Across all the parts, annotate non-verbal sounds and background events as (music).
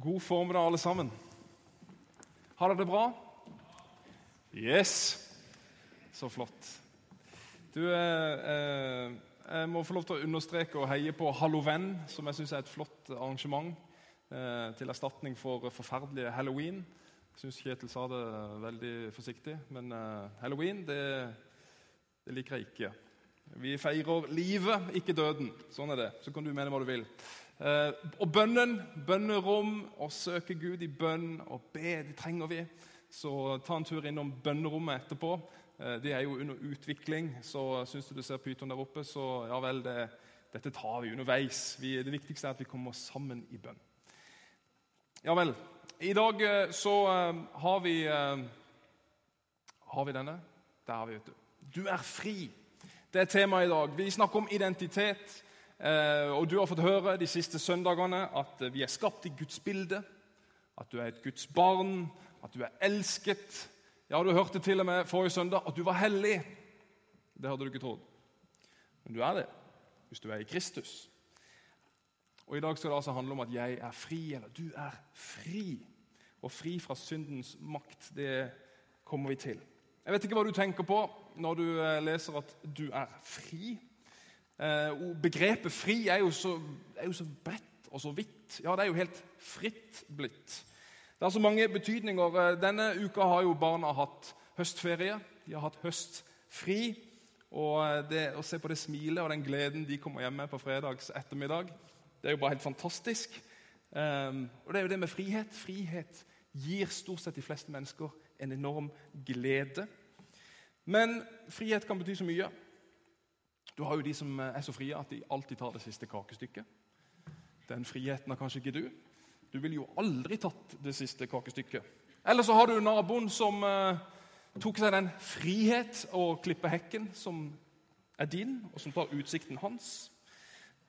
God formiddag, alle sammen. Har dere det bra? Yes! Så flott. Du, eh, eh, jeg må få lov til å understreke og heie på Halloven, som jeg syns er et flott arrangement eh, til erstatning for forferdelige halloween. Jeg syns Kjetil sa det veldig forsiktig, men eh, halloween det, det liker jeg ikke. Vi feirer livet, ikke døden. Sånn er det. Så kan du mene hva du vil. Eh, og bønnen, bønnerom, å søke Gud i bønn og be, det trenger vi. Så ta en tur innom bønnerommet etterpå. De det er jo under utvikling, så syns du du ser pyton der oppe, så ja vel, det, dette tar vi underveis. Vi, det viktigste er at vi kommer sammen i bønn. Ja vel. I dag eh, så har vi Har vi denne? Der har vi, vet du. Du er fri. Det er temaet i dag. Vi snakker om identitet. Eh, og Du har fått høre de siste søndagene at vi er skapt i Guds bilde. At du er et Guds barn, at du er elsket. Ja, Du hørte til og med forrige søndag at du var hellig. Det hadde du ikke trodd. Men du er det hvis du er i Kristus. Og I dag skal det altså handle om at jeg er fri, eller du er fri. Og fri fra syndens makt. Det kommer vi til. Jeg vet ikke hva du tenker på når du eh, leser at du er fri. Eh, begrepet 'fri' er jo, så, er jo så bredt og så vidt. Ja, det er jo helt fritt blitt. Det har så mange betydninger. Eh, denne uka har jo barna hatt høstferie. De har hatt høstfri. Og det, Å se på det smilet og den gleden de kommer hjem med på fredags ettermiddag, det er jo bare helt fantastisk. Um, og det er jo det med frihet. Frihet gir stort sett de fleste mennesker en enorm glede. Men frihet kan bety så mye. Du har jo de som er så frie at de alltid tar det siste kakestykket. Den friheten har kanskje ikke du. Du ville jo aldri tatt det siste kakestykket. Eller så har du naboen som eh, tok seg den frihet å klippe hekken som er din, og som tar utsikten hans.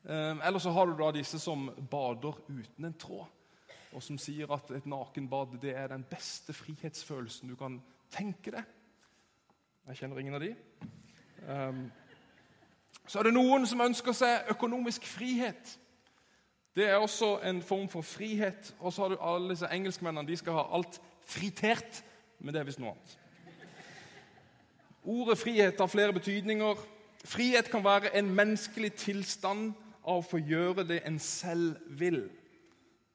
Eh, eller så har du da disse som bader uten en tråd, og som sier at et nakenbad det er den beste frihetsfølelsen du kan tenke deg. Jeg kjenner ingen av de. Så er det noen som ønsker seg økonomisk frihet. Det er også en form for frihet. Og så har du alle disse engelskmennene. De skal ha alt fritert, men det er visst noe annet. Ordet frihet har flere betydninger. Frihet kan være en menneskelig tilstand av å få gjøre det en selv vil.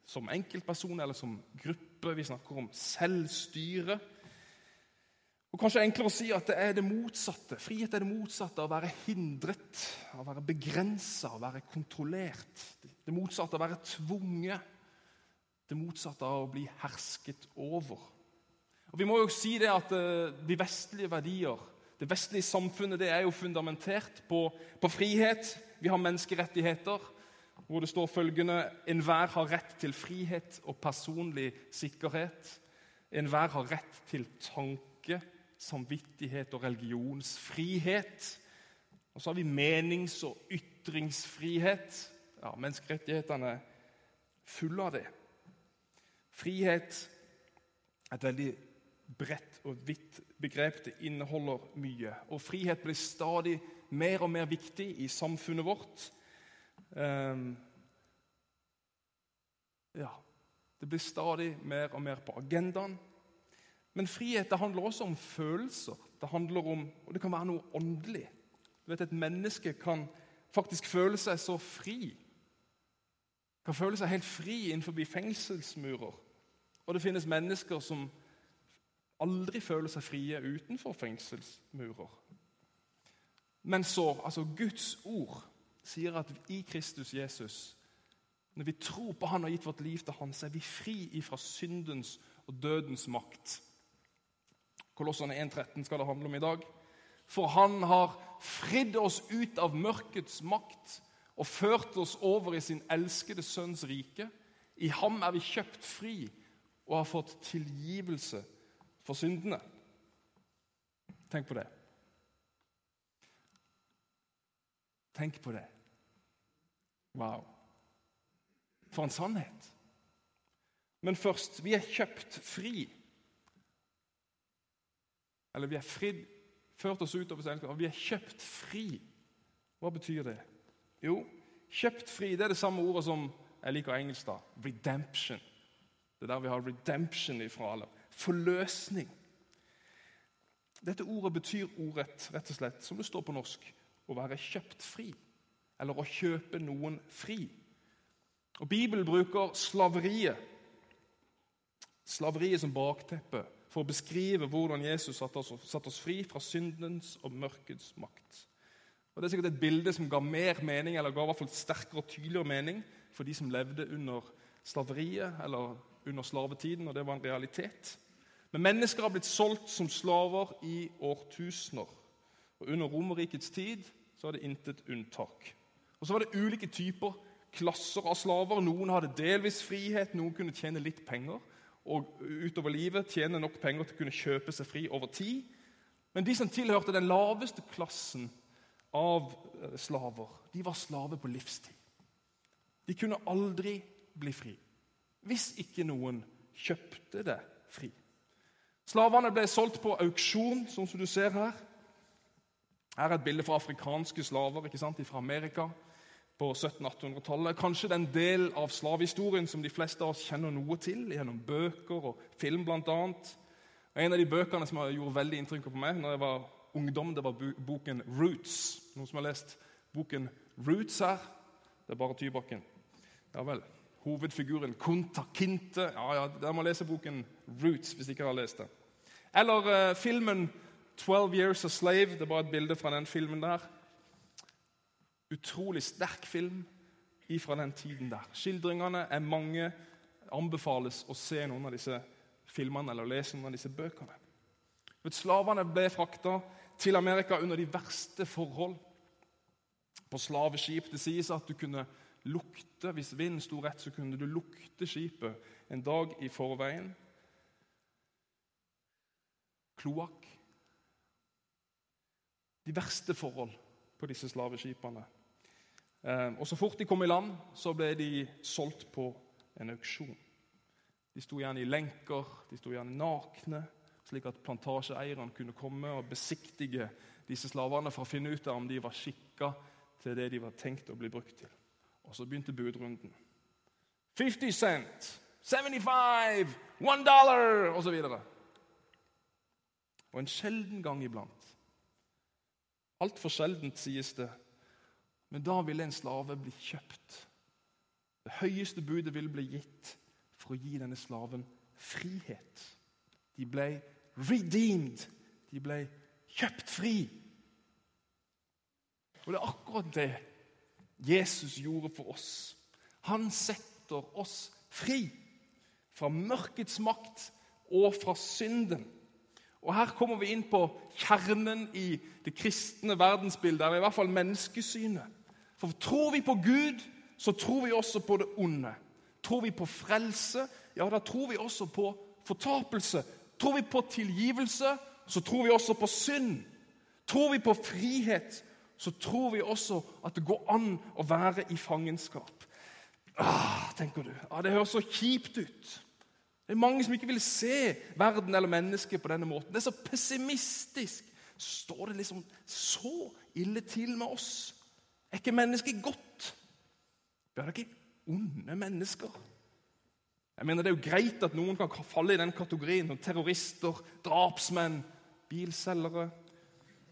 Som enkeltperson eller som gruppe. Vi snakker om selvstyre. Og Kanskje enklere å si at det er det motsatte. Frihet er det motsatte av å være hindret, av å være begrensa, å være kontrollert. Det motsatte av å være tvunget. Det motsatte av å bli hersket over. Og Vi må jo si det at eh, de vestlige verdier, det vestlige samfunnet, det er jo fundamentert på, på frihet. Vi har menneskerettigheter hvor det står følgende Enhver har rett til frihet og personlig sikkerhet. Enhver har rett til tanke samvittighet og religionsfrihet. Og så har vi menings- og ytringsfrihet. Ja, Menneskerettighetene er fulle av det. Frihet er et veldig bredt og vidt begrep. Det inneholder mye. Og frihet blir stadig mer og mer viktig i samfunnet vårt. Um, ja, Det blir stadig mer og mer på agendaen. Men frihet det handler også om følelser. Det handler om, og det kan være noe åndelig. Du vet, Et menneske kan faktisk føle seg så fri. Kan føle seg helt fri innenfor fengselsmurer. Og det finnes mennesker som aldri føler seg frie utenfor fengselsmurer. Men så, altså Guds ord sier at i Kristus Jesus, når vi tror på Han og har gitt vårt liv til Han, så er vi fri ifra syndens og dødens makt. Kolossene 1,13 skal det handle om i dag. For han har fridd oss ut av mørkets makt og ført oss over i sin elskede sønns rike. I ham er vi kjøpt fri og har fått tilgivelse for syndene. Tenk på det. Tenk på det. Wow. For en sannhet. Men først vi er kjøpt fri. Eller vi er fridd, ført oss ut utover og vi er kjøpt fri. Hva betyr det? Jo, kjøpt fri det er det samme ordet som jeg liker engelsk. da, Redemption. Det er der vi har redemption ifra. eller Forløsning. Dette ordet betyr ordrett, rett og slett, som det står på norsk, å være kjøpt fri. Eller å kjøpe noen fri. Og Bibelen bruker slaveriet slaveriet som bakteppe for å beskrive hvordan Jesus satte oss, satt oss fri fra syndens og mørkets makt. Og Det er sikkert et bilde som ga mer mening, eller ga i hvert fall sterkere og tydeligere mening for de som levde under slaveriet eller under slavetiden, og det var en realitet. Men mennesker har blitt solgt som slaver i årtusener. Og Under Romerrikets tid så var det intet unntak. Og Så var det ulike typer klasser av slaver. Noen hadde delvis frihet, noen kunne tjene litt penger og utover livet tjene nok penger til å kunne kjøpe seg fri over tid. Men de som tilhørte den laveste klassen av eh, slaver, de var slaver på livstid. De kunne aldri bli fri hvis ikke noen kjøpte det fri. Slavene ble solgt på auksjon, sånn som du ser her. Her er et bilde fra afrikanske slaver ikke sant, fra Amerika på 1700-1800-tallet. Kanskje den del av slavehistorien som de fleste av oss kjenner noe til, gjennom bøker og film bl.a. En av de bøkene som gjorde veldig inntrykk på meg når jeg var ungdom, det var boken 'Roots'. Noen som har lest boken 'Roots' her? Det er bare Tybakken. Ja vel. Hovedfiguren Kunta Kinte. Ja, ja, Dere må lese boken 'Roots' hvis ikke dere har lest den. Eller uh, filmen 'Twelve Years a Slave'. Det er bare et bilde fra den filmen der utrolig sterk film fra den tiden der. Skildringene er mange. Anbefales å se noen av disse filmene eller lese noen av disse bøkene. Slavene ble frakta til Amerika under de verste forhold. På slaveskip det sies at du kunne lukte Hvis vinden sto rett, så kunne du lukte skipet en dag i forveien. Kloakk. De verste forhold på disse slaveskipene. Eh, og Så fort de kom i land, så ble de solgt på en auksjon. De sto gjerne i lenker, de sto gjerne nakne, slik at plantasjeeierne kunne komme og besiktige disse slavene for å finne ut om de var skikka til det de var tenkt å bli brukt til. Og Så begynte budrunden. 50 cent, 75, 1 dollar. Og, så og en sjelden gang iblant, altfor sjeldent sies det, men da ville en slave bli kjøpt. Det høyeste budet ville bli gitt for å gi denne slaven frihet. De ble redeemed. De ble kjøpt fri. Og det er akkurat det Jesus gjorde for oss. Han setter oss fri fra mørkets makt og fra synden. Og Her kommer vi inn på kjernen i det kristne verdensbildet, eller i hvert fall menneskesynet. For tror vi på Gud, så tror vi også på det onde. Tror vi på frelse, ja, da tror vi også på fortapelse. Tror vi på tilgivelse, så tror vi også på synd. Tror vi på frihet, så tror vi også at det går an å være i fangenskap. Ah, tenker du. Ah, det høres så kjipt ut. Det er mange som ikke vil se verden eller mennesket på denne måten. Det er så pessimistisk. Står det liksom så ille til med oss? Er ikke mennesket godt? Vi da ikke onde mennesker. Jeg mener Det er jo greit at noen kan falle i den kategorien. Terrorister, drapsmenn, bilselgere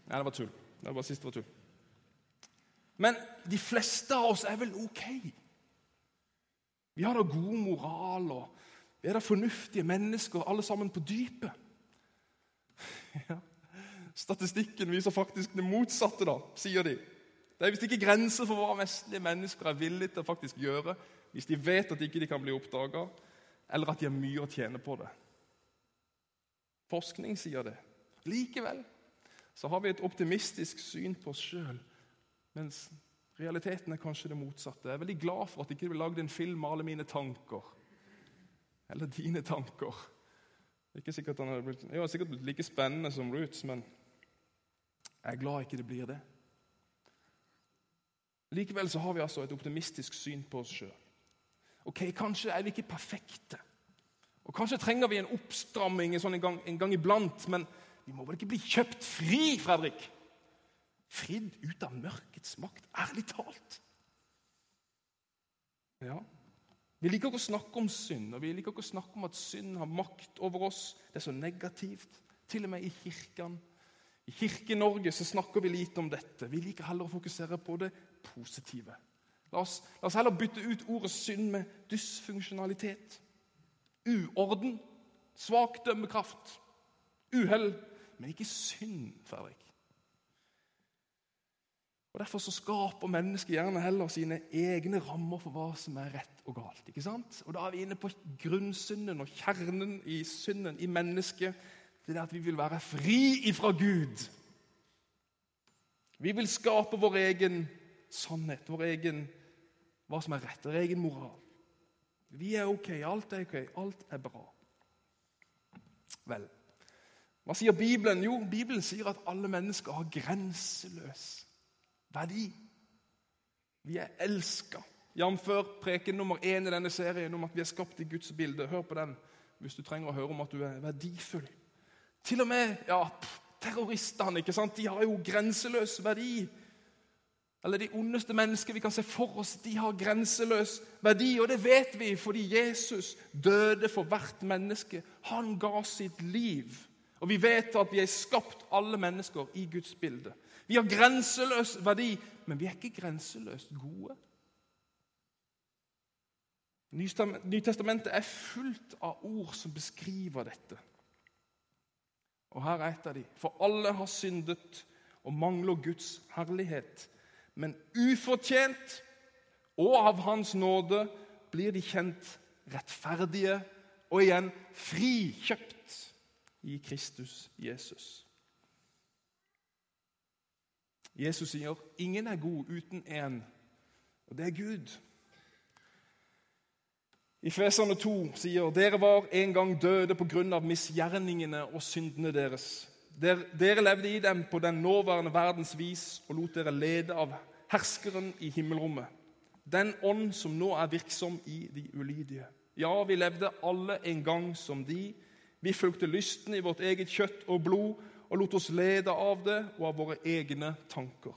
Nei, det var tull. Det var siste var tull. Men de fleste av oss er vel ok. Vi har da god moral, og vi er da fornuftige mennesker, alle sammen på dypet. (laughs) Ja. Statistikken viser faktisk det motsatte, da, sier de. Det er visst ikke grenser for hva vestlige mennesker er villige til å faktisk gjøre hvis de vet at ikke de kan bli oppdaga, eller at de har mye å tjene på det. Forskning sier det. Likevel så har vi et optimistisk syn på oss sjøl, mens realiteten er kanskje det motsatte. Jeg er veldig glad for at det ikke ble lagd en film med alle mine tanker. Eller dine tanker. Ikke sikkert den hadde blitt, jo, sikkert blitt like spennende som Roots, men jeg er glad ikke det blir det. Likevel så har vi altså et optimistisk syn på oss sjøl. Ok, Kanskje er vi ikke perfekte. Og Kanskje trenger vi en oppstramming en, sånn en, gang, en gang iblant, men vi må vel ikke bli kjøpt fri, Fredrik? Fridd ut av mørkets makt, ærlig talt. Ja, Vi liker ikke å snakke om synd, og vi liker ikke å snakke om at synd har makt over oss. Det er så negativt. Til og med i kirken. I Kirke-Norge så snakker vi lite om dette. Vi liker heller å fokusere på det positive. La oss, la oss heller bytte ut ordet synd med dysfunksjonalitet. Uorden, svak dømmekraft, uhell. Men ikke synd, Fredrik. Og Derfor så skaper mennesket gjerne heller sine egne rammer for hva som er rett og galt. ikke sant? Og Da er vi inne på grunnsynden og kjernen i synden i mennesket. Det er at vi vil være fri ifra Gud. Vi vil skape vår egen sannhet, vår egen hva som er rett, vår egen moral. Vi er ok, alt er ok, alt er bra. Vel, hva sier Bibelen? Jo, Bibelen sier at alle mennesker har grenseløs verdi. Vi er elska. Jf. preken nummer én i denne serien om at vi er skapt i Guds bilde. Hør på den hvis du trenger å høre om at du er verdifull. Til og med ja, terroristene ikke sant? De har jo grenseløs verdi. Eller de ondeste mennesker vi kan se for oss, de har grenseløs verdi. Og det vet vi fordi Jesus døde for hvert menneske. Han ga sitt liv. Og vi vet at vi er skapt alle mennesker i Guds bilde. Vi har grenseløs verdi, men vi er ikke grenseløst gode. Nytestamentet er fullt av ord som beskriver dette. Og her er et av de. For alle har syndet og mangler Guds herlighet. Men ufortjent og av Hans nåde blir de kjent rettferdige og igjen frikjøpt i Kristus Jesus. Jesus sier ingen er god uten én, og det er Gud. I Feserne 2 sier dere var en gang døde pga. misgjerningene og syndene deres. Dere levde i dem på den nåværende verdens vis og lot dere lede av herskeren i himmelrommet. Den ånd som nå er virksom i de ulydige. Ja, vi levde alle en gang som de. Vi fulgte lysten i vårt eget kjøtt og blod og lot oss lede av det og av våre egne tanker.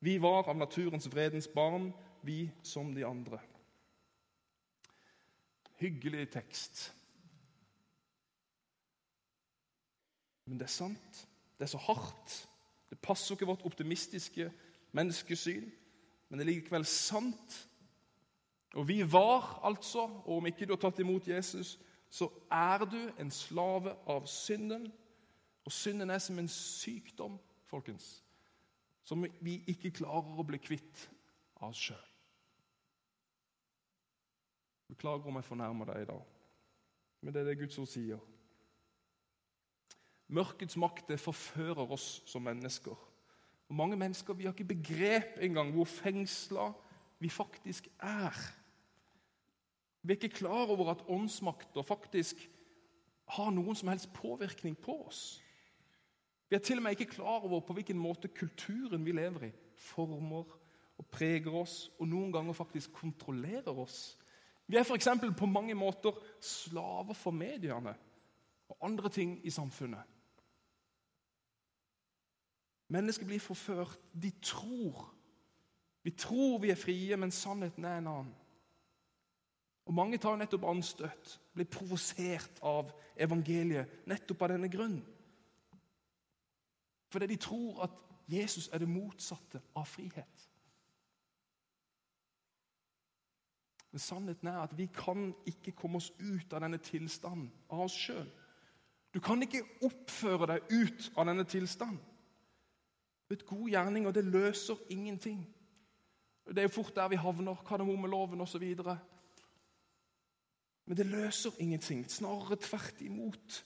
Vi var av naturens vredens barn, vi som de andre. Hyggelig tekst. Men det er sant. Det er så hardt. Det passer ikke vårt optimistiske menneskesyn, men det er likevel sant. Og vi var altså, og om ikke du har tatt imot Jesus, så er du en slave av synden og synden er som en sykdom, folkens, som vi ikke klarer å bli kvitt av oss sjøl. Beklager om jeg fornærmer deg i dag, men det er det Guds ord sier. Mørkets makter forfører oss som mennesker. Og Mange mennesker vi har ikke begrep engang hvor fengsla vi faktisk er. Vi er ikke klar over at åndsmakter faktisk har noen som helst påvirkning på oss. Vi er til og med ikke klar over på hvilken måte kulturen vi lever i, former og preger oss, og noen ganger faktisk kontrollerer oss. Vi er f.eks. på mange måter slaver for mediene og andre ting i samfunnet. Mennesker blir forført. De tror. Vi tror vi er frie, men sannheten er en annen. Og Mange tar nettopp anstøt, blir provosert av evangeliet nettopp av denne grunn. Fordi de tror at Jesus er det motsatte av frihet. Men sannheten er at vi kan ikke komme oss ut av denne tilstanden av oss sjøl. Du kan ikke oppføre deg ut av denne tilstanden. Et god gjerning, og det løser ingenting. Det er jo fort der vi havner, kardemommeloven osv. Men det løser ingenting. Snarere tvert imot.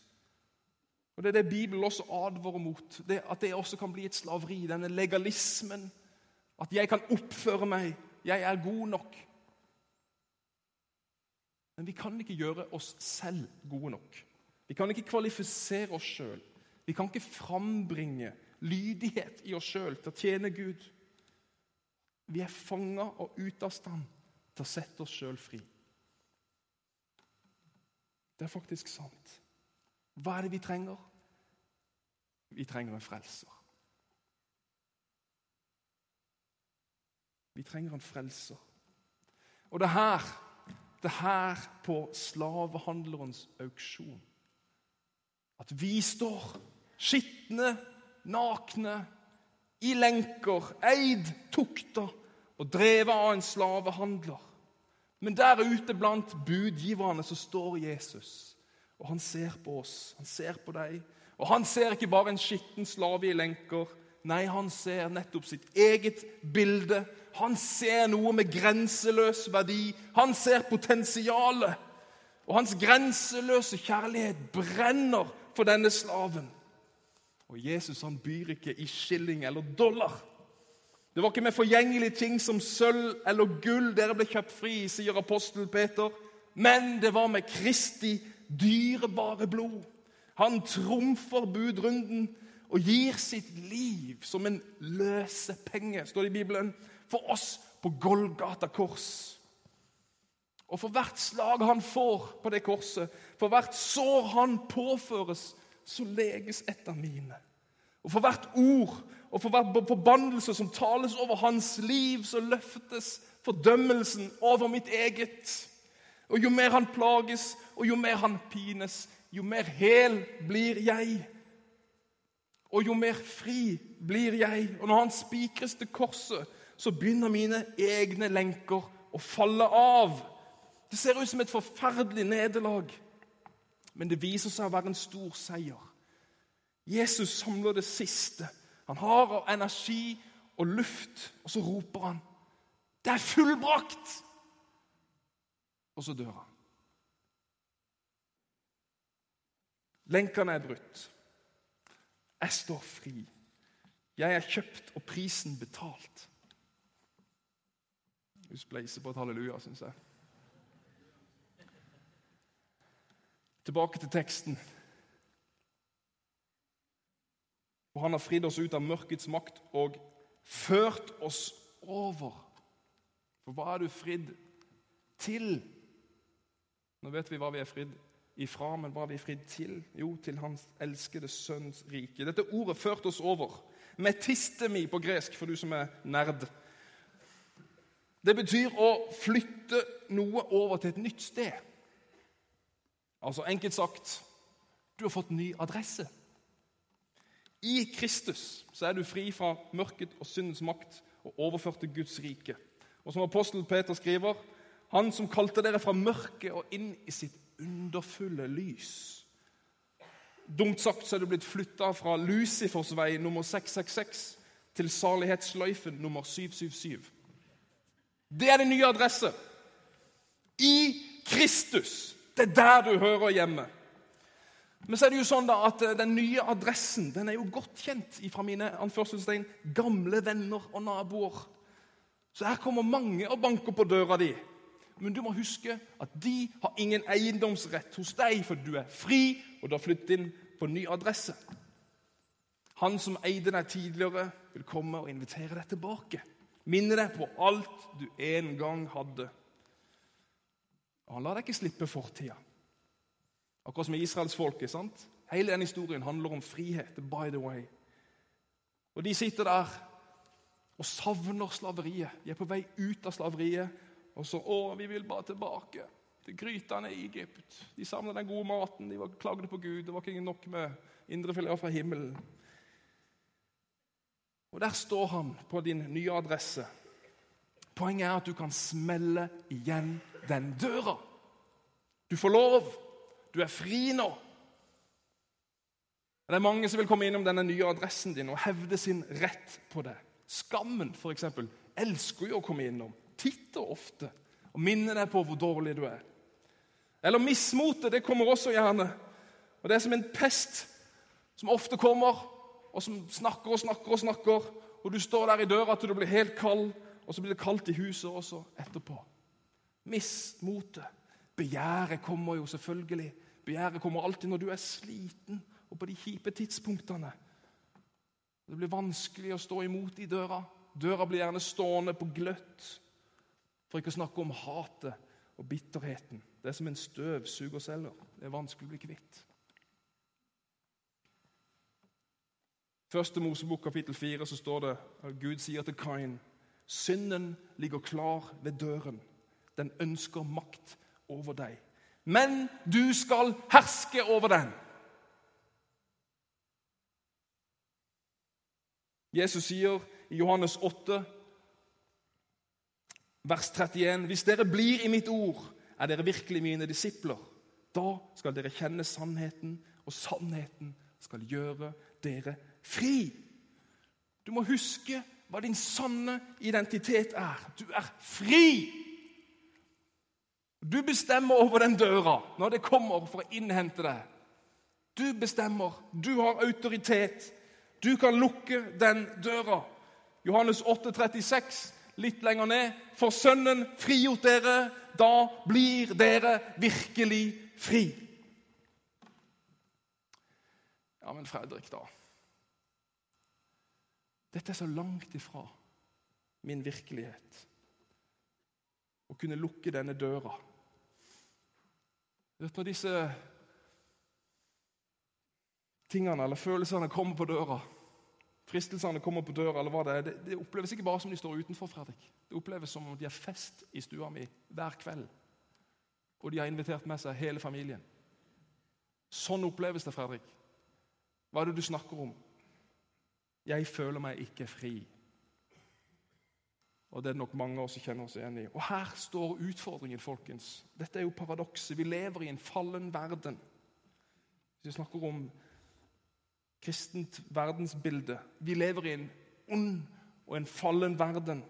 Og Det er det Bibelen også advarer mot. Det, at det også kan bli et slaveri. Denne legalismen. At jeg kan oppføre meg. Jeg er god nok. Men vi kan ikke gjøre oss selv gode nok. Vi kan ikke kvalifisere oss sjøl. Vi kan ikke frambringe lydighet i oss sjøl til å tjene Gud. Vi er fanga og ute av stand til å sette oss sjøl fri. Det er faktisk sant. Hva er det vi trenger? Vi trenger en frelser. Vi trenger en frelser. Og det er her det her på slavehandlerens auksjon. At vi står skitne, nakne, i lenker, eid, tukta og drevet av en slavehandler. Men der ute blant budgiverne så står Jesus, og han ser på oss. Han ser på deg. Og han ser ikke bare en skitten slave i lenker. Nei, han ser nettopp sitt eget bilde. Han ser noe med grenseløs verdi. Han ser potensialet. Og hans grenseløse kjærlighet brenner for denne slaven. Og Jesus han byr ikke i skilling eller dollar. Det var ikke med forgjengelige ting som sølv eller gull dere ble kjøpt fri, sier apostel Peter, men det var med Kristi dyrebare blod. Han trumfer budrunden og gir sitt liv som en løsepenge, står det i Bibelen, for oss på Golgata kors. Og for hvert slag han får på det korset, for hvert sår han påføres, så leges et av mine. Og for hvert ord og for hver forbannelse som tales over hans liv, så løftes fordømmelsen over mitt eget. Og jo mer han plages, og jo mer han pines, jo mer hel blir jeg. Og jo mer fri blir jeg. Og når han spikres til korset, så begynner mine egne lenker å falle av. Det ser ut som et forferdelig nederlag, men det viser seg å være en stor seier. Jesus samler det siste. Han har energi og luft, og så roper han 'Det er fullbrakt!' Og så dør han. Lenkene er brutt. Jeg står fri. Jeg er kjøpt og prisen betalt. Hun spleiser på et halleluja, syns jeg. Tilbake til teksten. Og han har fridd oss ut av mørkets makt og ført oss over. For hva er du fridd til? Nå vet vi hva vi er fridd ifra, men hva er vi fridd til? Jo, til Hans elskede Sønns rike. Dette ordet førte oss over. Metistemi på gresk, for du som er nerd. Det betyr å flytte noe over til et nytt sted. Altså enkelt sagt du har fått ny adresse. I Kristus så er du fri fra mørket og syndens makt og overført til Guds rike. Og som apostel Peter skriver, han som kalte dere fra mørket og inn i sitt underfulle lys. Dumt sagt så er du blitt flytta fra Lucifers vei nummer 666 til salighetssløyfen nummer 777. Det er din nye adresse. I Kristus. Det er der du hører hjemme. Men så er det jo sånn da at eh, den nye adressen den er jo godt kjent fra mine anførselstegn, gamle venner og naboer. Så her kommer mange og banker på døra di. Men du må huske at de har ingen eiendomsrett hos deg, for du er fri, og du har flyttet inn på ny adresse. Han som eide deg tidligere, vil komme og invitere deg tilbake. Minne deg på alt du en gang hadde. Og han lar deg ikke slippe fortida. Akkurat som israelsfolket. Hele den historien handler om frihet. by the way. Og De sitter der og savner slaveriet. De er på vei ut av slaveriet. Og så 'Å, vi vil bare tilbake til grytene i Egypt.' De savner den gode maten. De var klagde på Gud. Det var ikke nok med indrefileter fra himmelen. Og Der står han på din nye adresse. Poenget er at du kan smelle igjen den døra. Du får lov du er fri nå. Det er mange som vil komme innom denne nye adressen din og hevde sin rett på det. Skammen, f.eks., elsker jo å komme innom. Titter ofte og minner deg på hvor dårlig du er. Eller mismotet. Det kommer også gjerne. Og Det er som en pest som ofte kommer, og som snakker og snakker og snakker. Og du står der i døra til du blir helt kald, og så blir det kaldt i huset også etterpå. Mismotet. Begjæret kommer jo selvfølgelig. Begjæret kommer alltid når du er sliten og på de kjipe tidspunktene. Det blir vanskelig å stå imot i døra. Døra blir gjerne stående på gløtt. For ikke å snakke om hatet og bitterheten. Det er som en støvsugerceller. Det er vanskelig å bli kvitt. Første Mosebok kapittel 4 så står det at Gud sier til Kain synden ligger klar ved døren. Den ønsker makt over deg. Men du skal herske over den. Jesus sier i Johannes 8, vers 31.: Hvis dere blir i mitt ord, er dere virkelig mine disipler. Da skal dere kjenne sannheten, og sannheten skal gjøre dere fri. Du må huske hva din sanne identitet er. Du er fri! Du bestemmer over den døra når det kommer for å innhente deg. Du bestemmer. Du har autoritet. Du kan lukke den døra. Johannes 8, 36, litt lenger ned. For Sønnen frigjort dere, da blir dere virkelig fri. Ja, men Fredrik, da. Dette er så langt ifra min virkelighet. Å kunne lukke denne døra. Vet, når disse tingene eller følelsene kommer på døra, fristelsene kommer på døra, eller hva det er, det, det oppleves ikke bare som de står utenfor. Fredrik. Det oppleves som om de har fest i stua mi hver kveld. Og de har invitert med seg hele familien. Sånn oppleves det, Fredrik. Hva er det du snakker om? Jeg føler meg ikke fri. Og det er nok mange av oss som kjenner oss igjen i. Og her står utfordringen, folkens. Dette er jo paradokset. Vi lever i en fallen verden. Hvis vi snakker om kristent verdensbilde Vi lever i en ond og en fallen verden.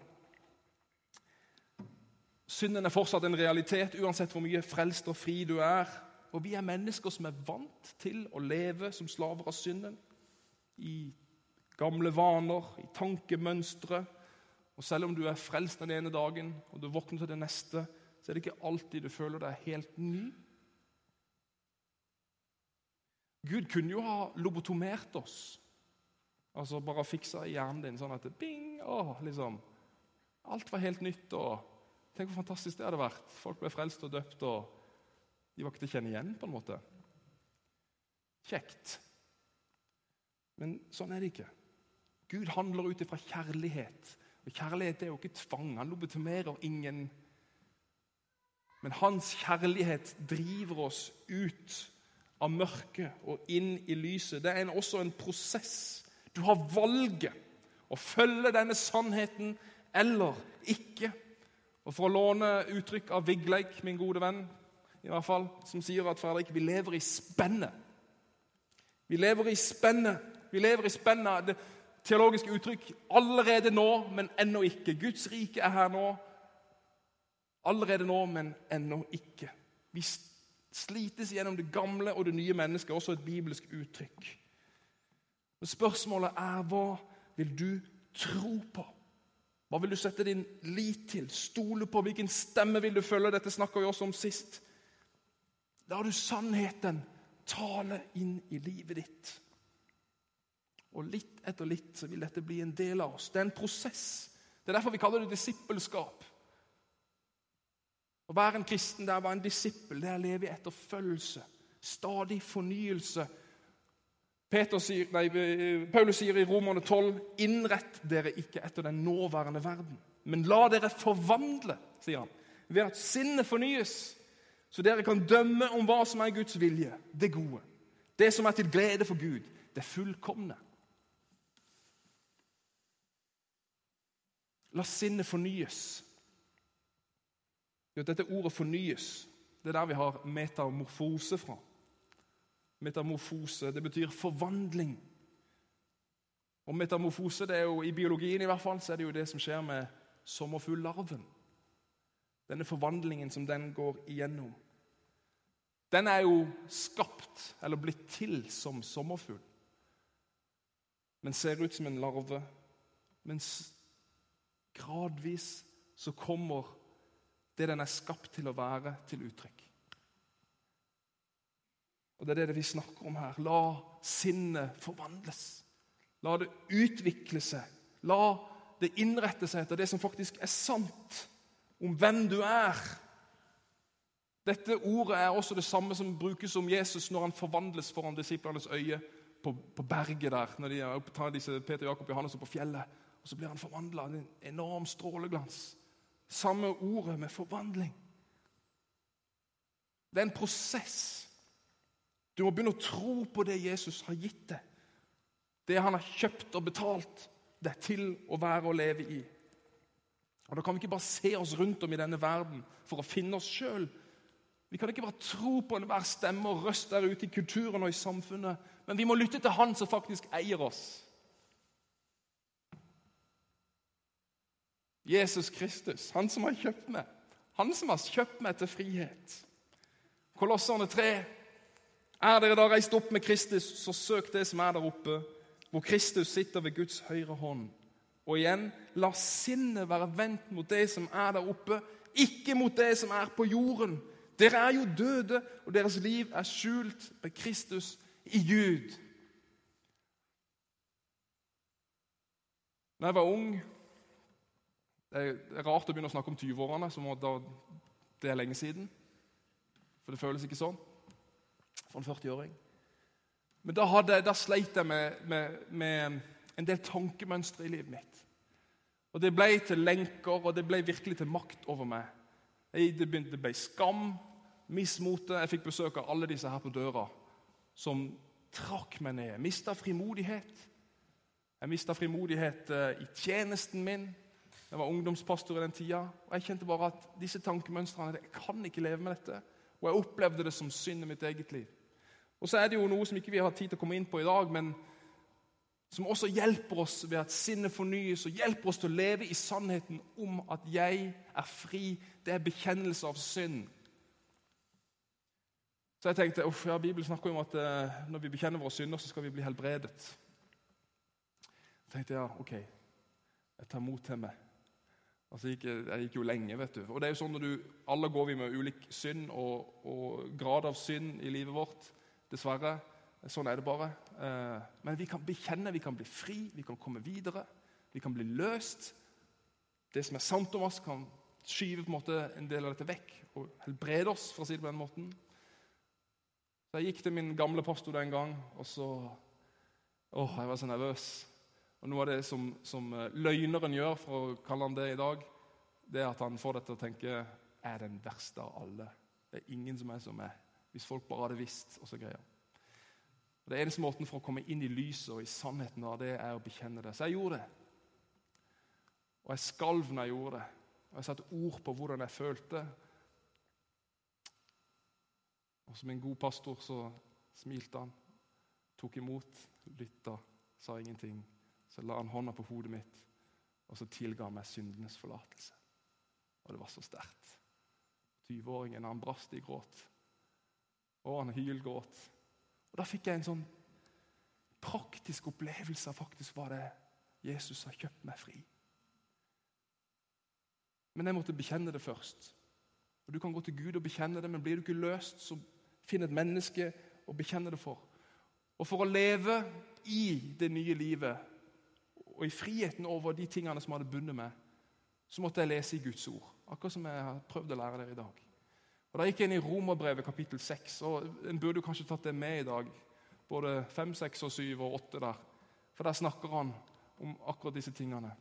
Synden er fortsatt en realitet, uansett hvor mye frelst og fri du er. Og vi er mennesker som er vant til å leve som slaver av synden. I gamle vaner, i tankemønstre og Selv om du er frelst den ene dagen og du våkner til den neste, så er det ikke alltid du føler deg helt ny. Gud kunne jo ha lobotomert oss. Altså bare fiksa hjernen din sånn at bing, å, liksom. Alt var helt nytt. og Tenk hvor fantastisk det hadde vært. Folk ble frelst og døpt, og de var ikke til å kjenne igjen. på en måte. Kjekt. Men sånn er det ikke. Gud handler ut ifra kjærlighet. Og Kjærlighet er jo ikke tvang. Han lobotomerer ingen. Men hans kjærlighet driver oss ut av mørket og inn i lyset. Det er en, også en prosess. Du har valget å følge denne sannheten eller ikke. Og For å låne uttrykk av Vigleik, min gode venn, i hvert fall, som sier at Fredrik, vi lever i spennet. Vi lever i spennet. Vi lever i spennet teologiske uttrykk. Allerede nå, men ennå ikke. Guds rike er her nå. Allerede nå, men ennå ikke. Vi slites gjennom det gamle og det nye mennesket, også et bibelsk uttrykk. Men spørsmålet er hva vil du tro på? Hva vil du sette din lit til? Stole på? Hvilken stemme vil du følge? Dette snakker vi også om sist. Lar du sannheten tale inn i livet ditt? Og litt etter litt så vil dette bli en del av oss. Det er en prosess. Det er derfor vi kaller det disippelskap. Å være en kristen det er å en disippel, det er å leve i etterfølgelse. Stadig fornyelse. Sier, nei, Paulus sier i Romerne 12.: Innrett dere ikke etter den nåværende verden, men la dere forvandle, sier han, ved at sinnet fornyes, så dere kan dømme om hva som er Guds vilje, det gode, det som er til glede for Gud, det fullkomne. La sinnet fornyes. Dette ordet 'fornyes' det er der vi har metamorfose fra. Metamorfose det betyr forvandling. Og Metamorfose det er jo, i biologien i hvert fall, så er det jo det som skjer med sommerfuglarven. Denne forvandlingen som den går igjennom. Den er jo skapt, eller blitt til, som sommerfugl. Men ser ut som en larve. Mens Gradvis så kommer det den er skapt til å være, til uttrykk. Og Det er det vi snakker om her. La sinnet forvandles. La det utvikle seg. La det innrette seg etter det som faktisk er sant om hvem du er. Dette ordet er også det samme som brukes om Jesus når han forvandles foran disiplenes øye på, på berget der. Når de tar disse Peter, Jakob, Johannes opp på fjellet. Og så blir han forvandla. En enorm stråleglans. Samme ordet med forvandling. Det er en prosess. Du må begynne å tro på det Jesus har gitt deg. Det han har kjøpt og betalt deg til å være og leve i. Og Da kan vi ikke bare se oss rundt om i denne verden for å finne oss sjøl. Vi kan ikke bare tro på enhver stemme og røst der ute i kulturen og i samfunnet, men vi må lytte til Han som faktisk eier oss. Jesus Kristus, han som har kjøpt meg. Han som har kjøpt meg til frihet. Kolosserne 3. Er dere da reist opp med Kristus, så søk det som er der oppe, hvor Kristus sitter ved Guds høyre hånd. Og igjen, la sinnet være vendt mot det som er der oppe, ikke mot det som er på jorden. Dere er jo døde, og deres liv er skjult med Kristus i Gud. Da jeg var ung Det er rart å begynne å snakke om 20-årene, som det er lenge siden. For det føles ikke sånn for en 40-åring. Men da, hadde, da, sleit jeg med, med, med, en del tankemønstre i livet mitt. Og Det ble til lenker, og det ble virkelig til makt over meg. Det, ble skam, mismote. Jeg fikk besøk av alle disse her på døra som trakk meg ned. Mista frimodighet. Jeg mista frimodighet eh, i tjenesten min. Jeg var ungdomspastor i den tida. Og jeg kjente bare at disse tankemønstrene Jeg kan ikke leve med dette. Og jeg opplevde det som synd i mitt eget liv. Og så er det jo noe som ikke vi har tid til å komme inn på i dag, men som også hjelper oss ved at sinnet fornyes og hjelper oss til å leve i sannheten om at jeg er fri. Det er bekjennelse av synd. Så jeg tenkte uff, ja, Bibelen snakker om at eh, når vi bekjenner våre synder, så skal vi bli helbredet. Så tenkte jeg ja, ok, jeg tar mot til meg. Altså, jeg, gikk, jeg gikk jo lenge, vet du. Og det er jo sånn når du, Alle går vi med ulik synd og, og, grad av synd i livet vårt. Dessverre. Sånn er det bare. Eh, men vi kan bekjenne, vi kan bli fri, vi kan komme videre. Vi kan bli løst. Det som er sant om oss, kan skyve på en måte en del av dette vekk og helbrede oss. for å si det på den måten. Så Jeg gikk til min gamle pastor den gang, og så Åh, jeg var så nervøs. Og Noe av det som, som eh, løgneren gjør, for å kalle han det i dag, det er at han får deg til å tenke er den verste av alle. Det er ingen som er som meg. Hvis folk bare hadde visst. og så greier. Og Det eneste måten for å komme inn i lyset og i sannheten av det, er å bekjenne det. Så jeg gjorde det. Og jeg skalv når jeg gjorde det. Og Jeg satte ord på hvordan jeg følte. Og som en god pastor så smilte han, tok imot, lytta, sa ingenting. Så la han hånda på hodet mitt, og så tilga han meg syndenes forlatelse. Og det var så sterkt. 20-åringen han brast i gråt. Og han hylgråt. Og Da fikk jeg en sånn praktisk opplevelse av faktisk hva det Jesus har kjøpt meg fri. Men jeg måtte bekjenne det først. Og Du kan gå til Gud og bekjenne det, men blir du ikke løst, så Finn et menneske å bekjenne det for. Og for å leve i det nye livet og i friheten over de tingene som hadde bundet meg, så måtte jeg lese i Guds ord. Akkurat som jeg har prøvd å lære dere i dag. Og Da gikk jeg inn i Romerbrevet kapittel 6. og En burde kanskje tatt det med i dag. Både 5, 6, og 7 og 8 der. For der snakker han om akkurat disse tingene.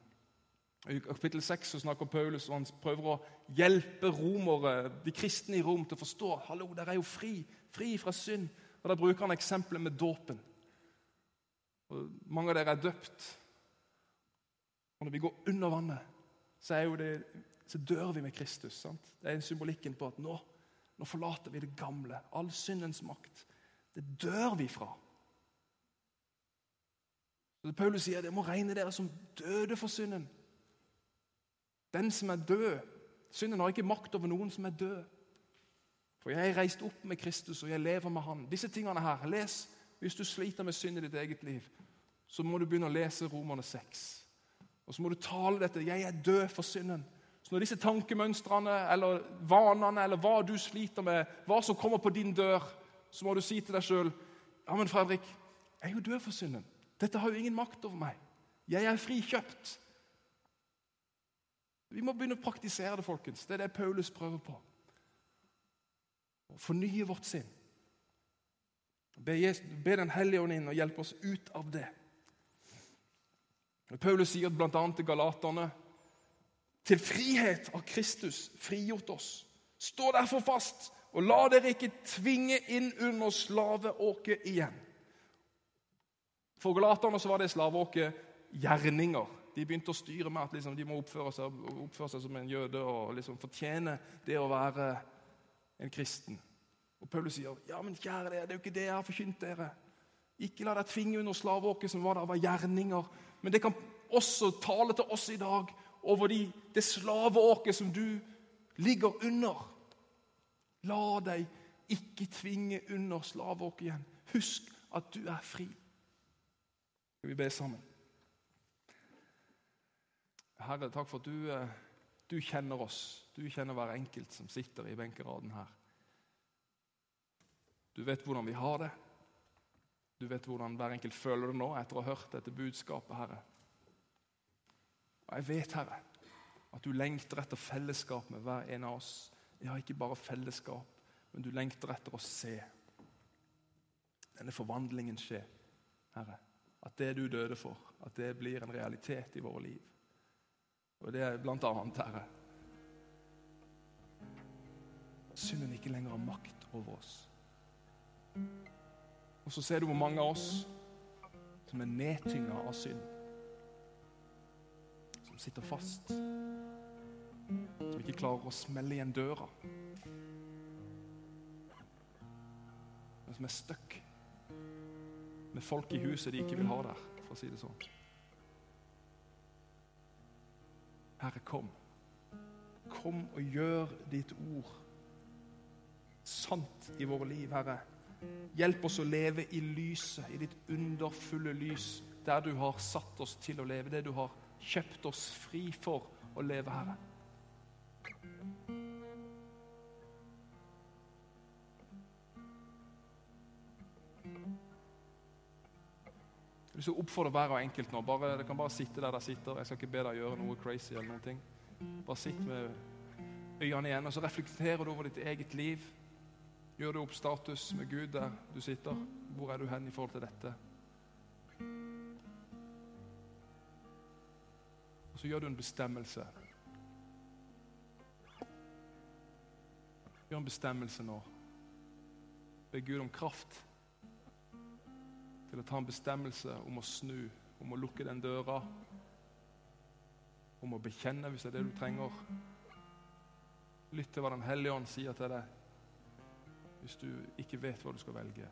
I kapittel 6 så snakker Paulus og han prøver å hjelpe romere, de kristne i Rom til å forstå hallo, dere er jo fri, fri fra synd. Og Da bruker han eksempelet med dåpen. Og mange av dere er døpt. Og Når vi går under vannet, så, det, så dør vi med Kristus. sant? Det er en symbolikken på at nå, nå forlater vi det gamle. All syndens makt. Det dør vi fra. Så Paulus sier det må regne dere som døde for synden. Den som er død. Synden har ikke makt over noen som er død. For jeg er reist opp med Kristus, og jeg lever med Han. Disse tingene her, les Hvis du sliter med synd i ditt eget liv, så må du begynne å lese Romerne 6. Og så må du tale dette. 'Jeg er død for synden'. Så når disse tankemønstrene eller vanene eller hva du sliter med, hva som kommer på din dør, så må du si til deg sjøl 'Ja, men Fredrik, jeg er jo død for synden. Dette har jo ingen makt over meg. Jeg er frikjøpt.' Vi må begynne å praktisere det, folkens. Det er det Paulus prøver på. Å fornye vårt sinn. Be, Den hellige ånd inn og hjelpe oss ut av det. Paulus sier bl.a. til galaterne til frihet av Kristus frigjort oss. Stå derfor fast og la dere ikke tvinge inn under slaveåket igjen. For galaterne så var det slaveåket gjerninger. De begynte å styre med at liksom, de må oppføre seg, oppføre seg, som en jøde og liksom fortjene det å være en kristen. Og Paulus sier, 'Ja, men kjære dere, det er jo ikke det jeg har forkynt dere.' Ikke la deg tvinge under slaveåket som var der, var gjerninger. Men det kan også tale til oss i dag over de, det slaveåket som du ligger under. La deg ikke tvinge under slaveåket igjen. Husk at du er fri. Skal vi be sammen? Herre, takk for at du, eh, du kjenner oss. Du kjenner hver enkelt som sitter i benkeraden her. Du vet hvordan vi har det. Du vet hvordan hver enkelt føler det nå etter å ha hørt dette budskapet, Herre. Og jeg vet, Herre, at du lengter etter fellesskap med hver en av oss. Ja, ikke bare fellesskap, men du lengter etter å se denne forvandlingen skje, Herre. At det du døde for, at det blir en realitet i våre liv. Og det er blant annet, Herre Synden ikke lenger har makt over oss. Og så ser du hvor mange av oss som er nedtynga av synd. Som sitter fast. Som ikke klarer å smelle igjen døra. Men som er stuck med folk i huset de ikke vil ha der, for å si det sånn. Herre, kom. Kom og gjør ditt ord sant i våre liv, Herre. Hjelp oss å leve i lyset, i ditt underfulle lys, der du har satt oss til å leve, det du har kjøpt oss fri for å leve, Herre. Jeg vil oppfordre hver og enkelt nå. Bare, dere kan bare sitte der dere sitter. Jeg skal ikke be deg gjøre noe crazy. eller noen ting. Bare sitt med øynene igjen, og så reflekterer du over ditt eget liv. Gjør du opp status med Gud der du sitter. Hvor er du hen i forhold til dette? Og så gjør du en bestemmelse. Gjør en bestemmelse nå. Be Gud om kraft til å ta en bestemmelse om å snu, om å lukke den døra, om å bekjenne hvis det er det du trenger. Lytt til hva Den hellige ånd sier til deg hvis du ikke vet hva du skal velge.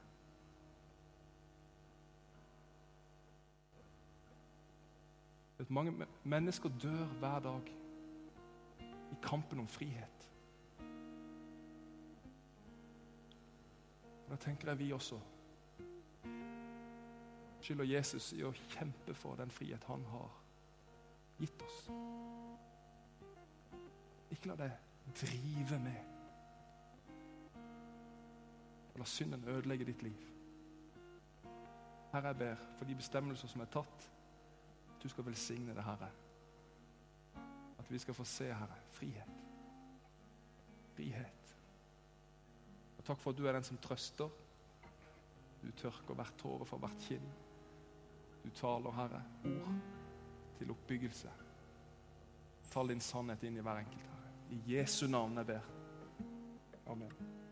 Vet, mange mennesker dør hver dag i kampen om frihet. Da tenker jeg vi også skylder Jesus i å kjempe for den frihet han har gitt oss. Ikke la deg drive med. Og la synden ødelegge ditt liv. Herre, jeg ber for de bestemmelser som er tatt, at du skal velsigne det, Herre. At vi skal få se, Herre, frihet. Frihet. Og Takk for at du er den som trøster. Du tørker hvert tåre fra hvert kinn. Du taler, Herre, ord til oppbyggelse. Tal din sannhet inn i hver enkelt, Herre. I Jesu navn jeg ber. Amen.